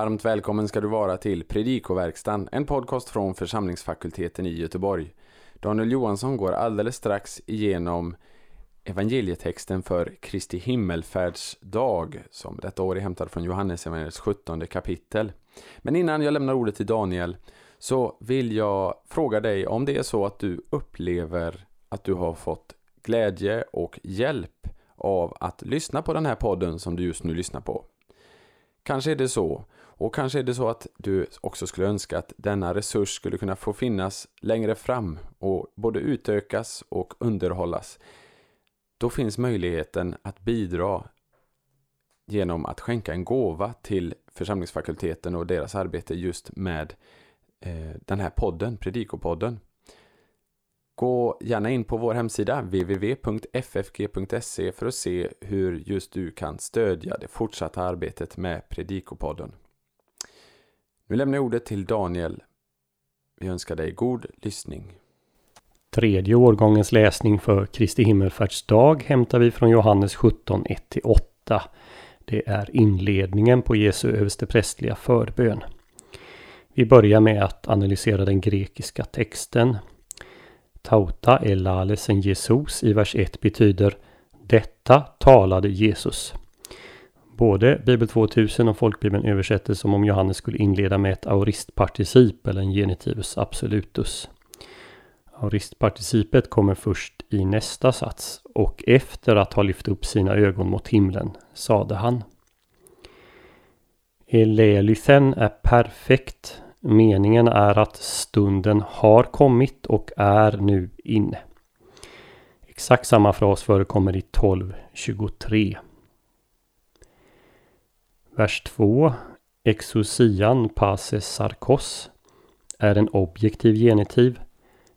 Varmt välkommen ska du vara till Predikoverkstan, en podcast från församlingsfakulteten i Göteborg. Daniel Johansson går alldeles strax igenom evangelietexten för Kristi himmelfärdsdag, som detta år är hämtad från Johannesevangeliets 17 kapitel. Men innan jag lämnar ordet till Daniel så vill jag fråga dig om det är så att du upplever att du har fått glädje och hjälp av att lyssna på den här podden som du just nu lyssnar på. Kanske är det så. Och kanske är det så att du också skulle önska att denna resurs skulle kunna få finnas längre fram och både utökas och underhållas. Då finns möjligheten att bidra genom att skänka en gåva till församlingsfakulteten och deras arbete just med eh, den här podden, Predikopodden. Gå gärna in på vår hemsida www.ffg.se för att se hur just du kan stödja det fortsatta arbetet med Predikopodden. Nu lämnar jag ordet till Daniel. Vi önskar dig god lyssning. Tredje årgångens läsning för Kristi himmelfärdsdag hämtar vi från Johannes 17, 1-8. Det är inledningen på Jesu översteprästliga förbön. Vi börjar med att analysera den grekiska texten Tauta elalesen Jesus i vers 1 betyder Detta talade Jesus. Både Bibel 2000 och Folkbibeln översätter som om Johannes skulle inleda med ett auristparticip eller en genitivus absolutus. Auristparticipet kommer först i nästa sats och efter att ha lyft upp sina ögon mot himlen sade han. Elelithen är perfekt Meningen är att stunden har kommit och är nu inne. Exakt samma fras förekommer i 12.23. Vers 2. Exousian passes sarkos är en objektiv genitiv.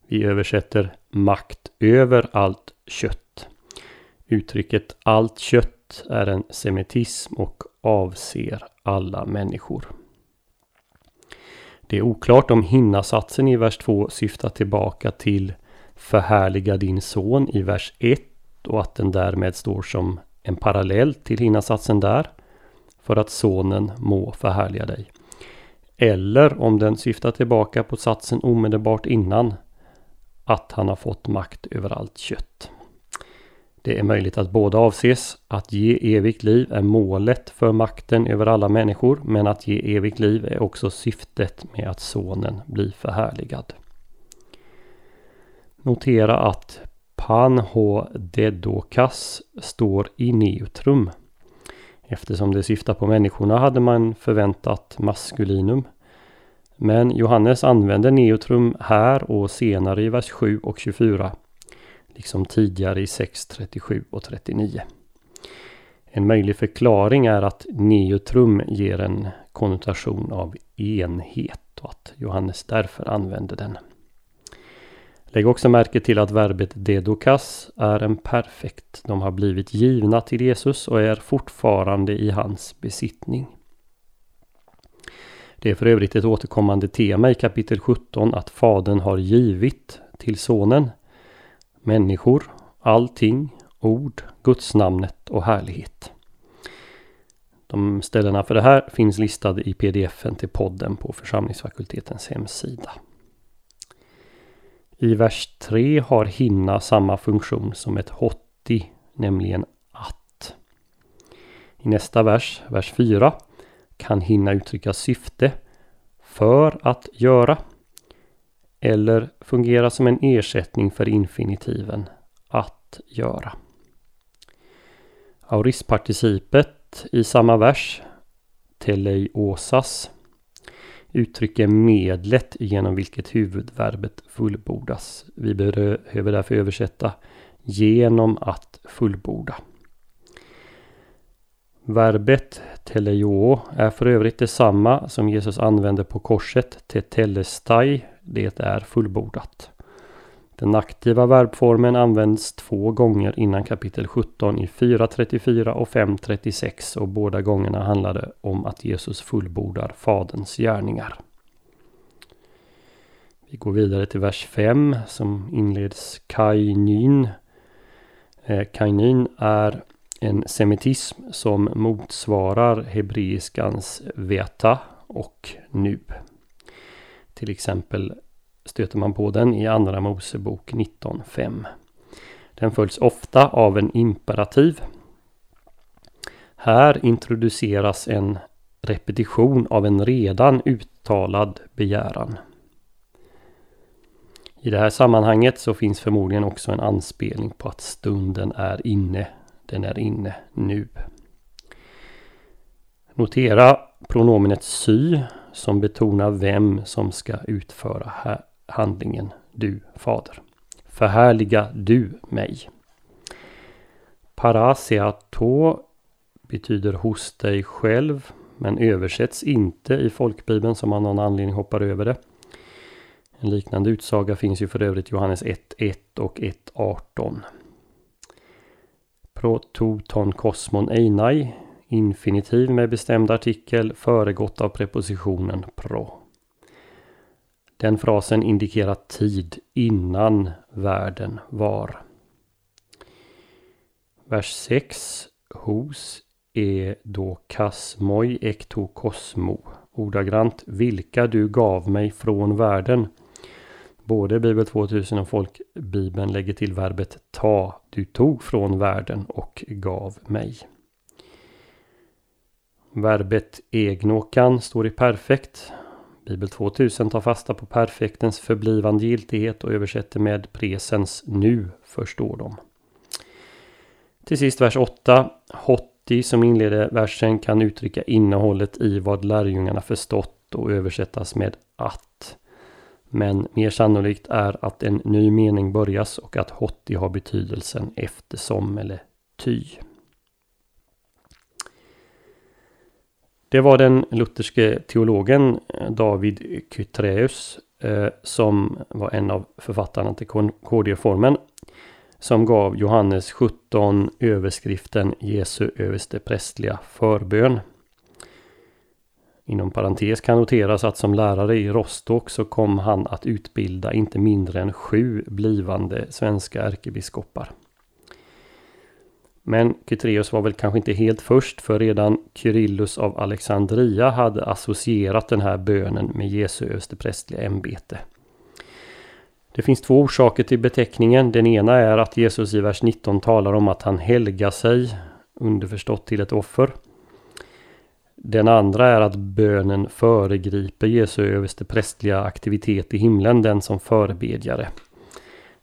Vi översätter makt över allt kött. Uttrycket allt kött är en semitism och avser alla människor. Det är oklart om hinnasatsen i vers 2 syftar tillbaka till förhärliga din son i vers 1 och att den därmed står som en parallell till hinnasatsen där för att sonen må förhärliga dig. Eller om den syftar tillbaka på satsen omedelbart innan att han har fått makt över allt kött. Det är möjligt att båda avses. Att ge evigt liv är målet för makten över alla människor, men att ge evigt liv är också syftet med att sonen blir förhärligad. Notera att panho dedokas står i neutrum. Eftersom det syftar på människorna hade man förväntat maskulinum. Men Johannes använder neutrum här och senare i vers 7 och 24 liksom tidigare i 6, 37 och 39. En möjlig förklaring är att neutrum ger en konnotation av enhet och att Johannes därför använder den. Lägg också märke till att verbet dedokas är en perfekt. De har blivit givna till Jesus och är fortfarande i hans besittning. Det är för övrigt ett återkommande tema i kapitel 17 att Fadern har givit till Sonen människor, allting, ord, gudsnamnet och härlighet. De ställena för det här finns listade i pdfen till podden på församlingsfakultetens hemsida. I vers 3 har hinna samma funktion som ett hotti, nämligen att. I nästa vers, vers 4, kan hinna uttrycka syfte för att göra eller fungera som en ersättning för infinitiven att göra. Auristparticipet i samma vers, teleiosas, uttrycker medlet genom vilket huvudverbet fullbordas. Vi behöver därför översätta genom att fullborda. Verbet teleio är för övrigt detsamma som Jesus använde på korset, tetelestai, det är fullbordat. Den aktiva verbformen används två gånger innan kapitel 17 i 4.34 och 5.36 och båda gångerna handlade om att Jesus fullbordar Faderns gärningar. Vi går vidare till vers 5 som inleds kainin. Eh, kainin är en semitism som motsvarar hebreiskans veta och nu. Till exempel stöter man på den i Andra Mosebok 19.5. Den följs ofta av en imperativ. Här introduceras en repetition av en redan uttalad begäran. I det här sammanhanget så finns förmodligen också en anspelning på att stunden är inne. Den är inne nu. Notera pronomenet sy som betonar vem som ska utföra handlingen du fader. Förhärliga du mig. Parasiato betyder hos dig själv men översätts inte i folkbibeln som av någon anledning hoppar över det. En liknande utsaga finns ju för övrigt Johannes 1.1 och 1.18. Prototon kosmon einai Infinitiv med bestämd artikel föregått av prepositionen pro. Den frasen indikerar tid innan världen var. Vers 6. Hos är då kasmoi ekto kosmo. Ordagrant vilka du gav mig från världen. Både Bibel 2000 och Folkbibeln lägger till verbet ta. Du tog från världen och gav mig. Verbet egnokan står i perfekt. Bibel 2000 tar fasta på perfektens förblivande giltighet och översätter med presens nu förstår de. Till sist vers 8. Hotti som inleder versen kan uttrycka innehållet i vad lärjungarna förstått och översättas med att. Men mer sannolikt är att en ny mening börjas och att hotti har betydelsen eftersom eller ty. Det var den lutherske teologen eh, David Kytreus eh, som var en av författarna till KD-formen som gav Johannes 17 överskriften Jesu överste prästliga förbön. Inom parentes kan noteras att som lärare i Rostock så kom han att utbilda inte mindre än sju blivande svenska ärkebiskopar. Men Kytreus var väl kanske inte helt först för redan Kyrillus av Alexandria hade associerat den här bönen med Jesu översteprästliga ämbete. Det finns två orsaker till beteckningen. Den ena är att Jesus i vers 19 talar om att han helgar sig, underförstått till ett offer. Den andra är att bönen föregriper Jesu översteprästliga aktivitet i himlen, den som förebedjare.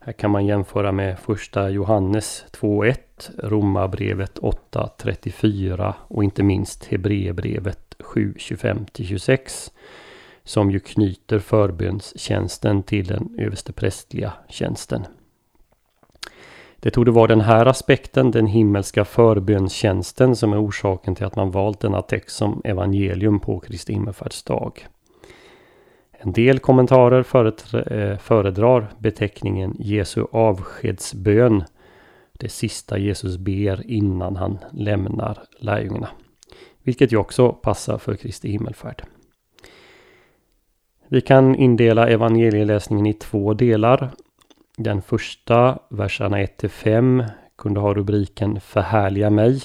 Här kan man jämföra med första Johannes 2.1, Romarbrevet 8.34 och inte minst Hebreerbrevet 7.25-26 som ju knyter förbönstjänsten till den översteprästliga tjänsten. Det tog det vara den här aspekten, den himmelska förbönstjänsten, som är orsaken till att man valt denna text som evangelium på Kristi himmelfärdsdag. En del kommentarer eh, föredrar beteckningen Jesu avskedsbön. Det sista Jesus ber innan han lämnar lärjungarna. Vilket ju också passar för Kristi himmelfärd. Vi kan indela evangelieläsningen i två delar. Den första, verserna 1-5, kunde ha rubriken Förhärliga mig.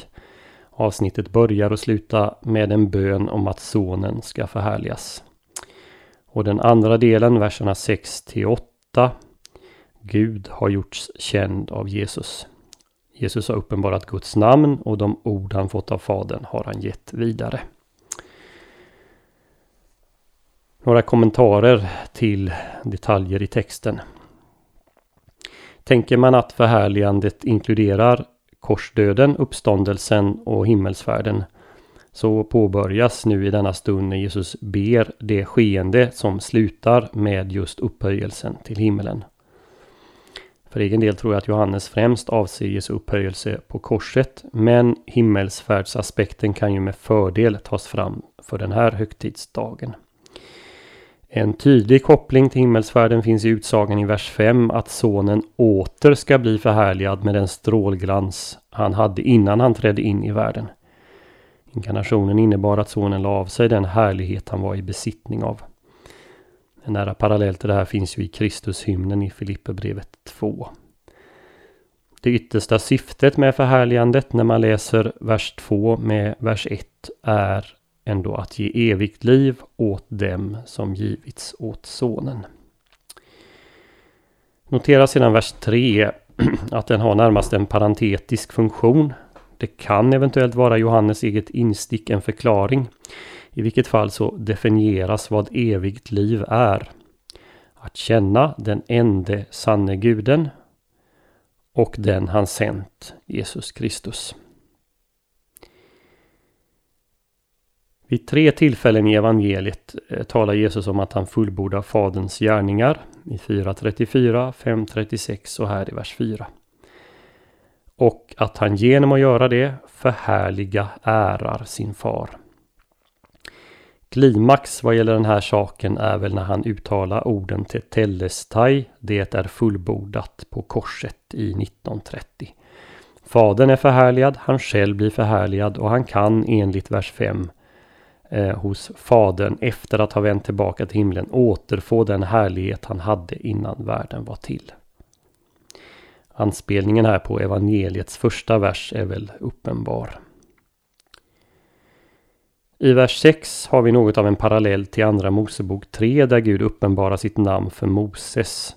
Avsnittet börjar och slutar med en bön om att sonen ska förhärligas. Och den andra delen, verserna 6 till 8. Gud har gjorts känd av Jesus. Jesus har uppenbarat Guds namn och de ord han fått av Fadern har han gett vidare. Några kommentarer till detaljer i texten. Tänker man att förhärligandet inkluderar korsdöden, uppståndelsen och himmelsfärden så påbörjas nu i denna stund när Jesus ber det skeende som slutar med just upphöjelsen till himmelen. För egen del tror jag att Johannes främst avser Jesu upphöjelse på korset, men himmelsfärdsaspekten kan ju med fördel tas fram för den här högtidsdagen. En tydlig koppling till himmelsfärden finns i utsagan i vers 5 att sonen åter ska bli förhärligad med den strålglans han hade innan han trädde in i världen. Inkarnationen innebar att sonen la av sig den härlighet han var i besittning av. En nära parallell till det här finns ju i Kristushymnen i Filipperbrevet 2. Det yttersta syftet med förhärligandet när man läser vers 2 med vers 1 är ändå att ge evigt liv åt dem som givits åt Sonen. Notera sedan vers 3 att den har närmast en parentetisk funktion. Det kan eventuellt vara Johannes eget instick en förklaring. I vilket fall så definieras vad evigt liv är. Att känna den ende sanne guden och den han sänt, Jesus Kristus. Vid tre tillfällen i evangeliet eh, talar Jesus om att han fullbordar Faderns gärningar. I 4.34, 5.36 och här i vers 4. Och att han genom att göra det förhärliga ärar sin far. Klimax vad gäller den här saken är väl när han uttalar orden till Tellestai, det är fullbordat på korset i 1930. Fadern är förhärligad, han själv blir förhärligad och han kan enligt vers 5 eh, hos Fadern efter att ha vänt tillbaka till himlen återfå den härlighet han hade innan världen var till. Anspelningen här på evangeliets första vers är väl uppenbar. I vers 6 har vi något av en parallell till Andra Mosebok 3 där Gud uppenbarar sitt namn för Moses.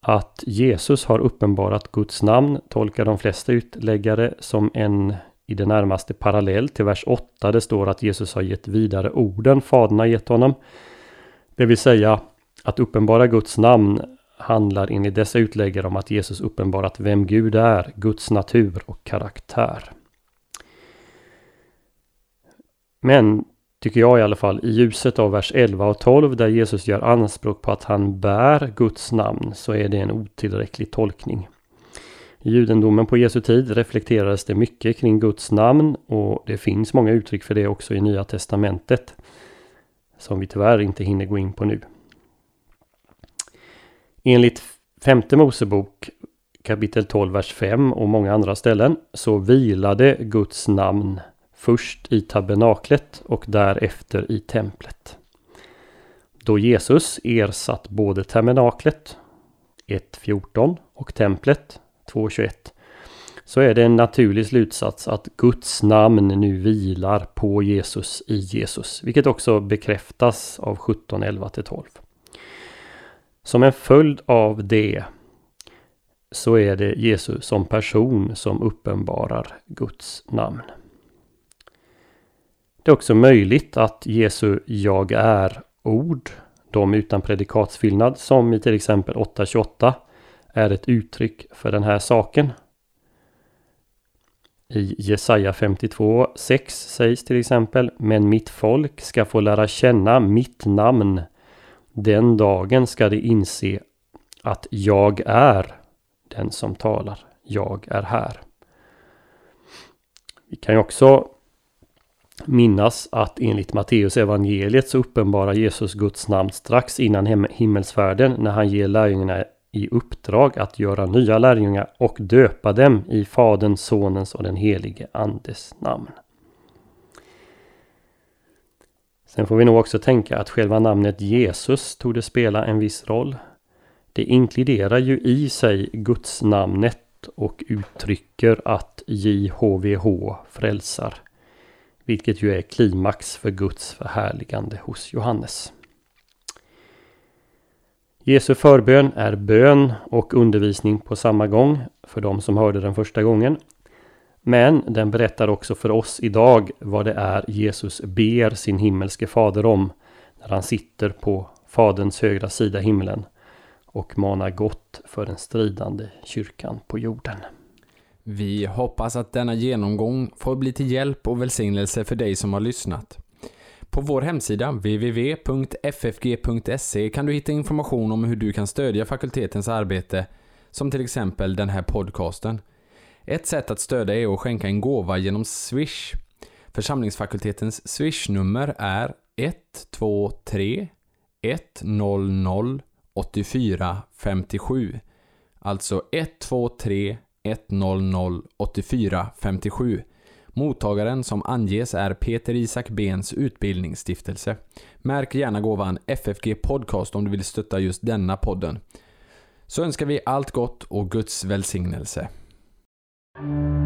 Att Jesus har uppenbarat Guds namn tolkar de flesta utläggare som en i det närmaste parallell till vers 8. Det står att Jesus har gett vidare orden Fadern har gett honom. Det vill säga att uppenbara Guds namn handlar enligt dessa utläggare om att Jesus uppenbarat vem Gud är, Guds natur och karaktär. Men, tycker jag i alla fall, i ljuset av vers 11 och 12 där Jesus gör anspråk på att han bär Guds namn så är det en otillräcklig tolkning. I judendomen på Jesu tid reflekterades det mycket kring Guds namn och det finns många uttryck för det också i Nya Testamentet. Som vi tyvärr inte hinner gå in på nu. Enligt femte Mosebok kapitel 12, vers 5 och många andra ställen så vilade Guds namn först i tabernaklet och därefter i templet. Då Jesus ersatt både tabernaklet 1.14 och templet 2.21 så är det en naturlig slutsats att Guds namn nu vilar på Jesus i Jesus, vilket också bekräftas av 17.11-12. Som en följd av det så är det Jesus som person som uppenbarar Guds namn. Det är också möjligt att Jesu jag är-ord, de utan predikatsfyllnad som i till exempel 8.28 är ett uttryck för den här saken. I Jesaja 52.6 sägs till exempel Men mitt folk ska få lära känna mitt namn. Den dagen ska de inse att jag är den som talar. Jag är här. Vi kan ju också minnas att enligt Matteus evangeliet så uppenbarar Jesus Guds namn strax innan himmelsfärden när han ger lärjungarna i uppdrag att göra nya lärjungar och döpa dem i Faderns, Sonens och den helige Andes namn. Sen får vi nog också tänka att själva namnet Jesus tog det spela en viss roll. Det inkluderar ju i sig Guds namnet och uttrycker att JHVH frälsar. Vilket ju är klimax för Guds förhärligande hos Johannes. Jesu förbön är bön och undervisning på samma gång för de som hörde den första gången. Men den berättar också för oss idag vad det är Jesus ber sin himmelske fader om när han sitter på Faderns högra sida himlen och manar gott för den stridande kyrkan på jorden. Vi hoppas att denna genomgång får bli till hjälp och välsignelse för dig som har lyssnat. På vår hemsida www.ffg.se kan du hitta information om hur du kan stödja fakultetens arbete, som till exempel den här podcasten. Ett sätt att stödja är att skänka en gåva genom Swish. Församlingsfakultetens Swish-nummer är 123 100 84 57. Alltså 123 100 84 57. Mottagaren som anges är Peter Isak Bens utbildningsstiftelse. Märk gärna gåvan FFG Podcast om du vill stötta just denna podden. Så önskar vi allt gott och Guds välsignelse. thank you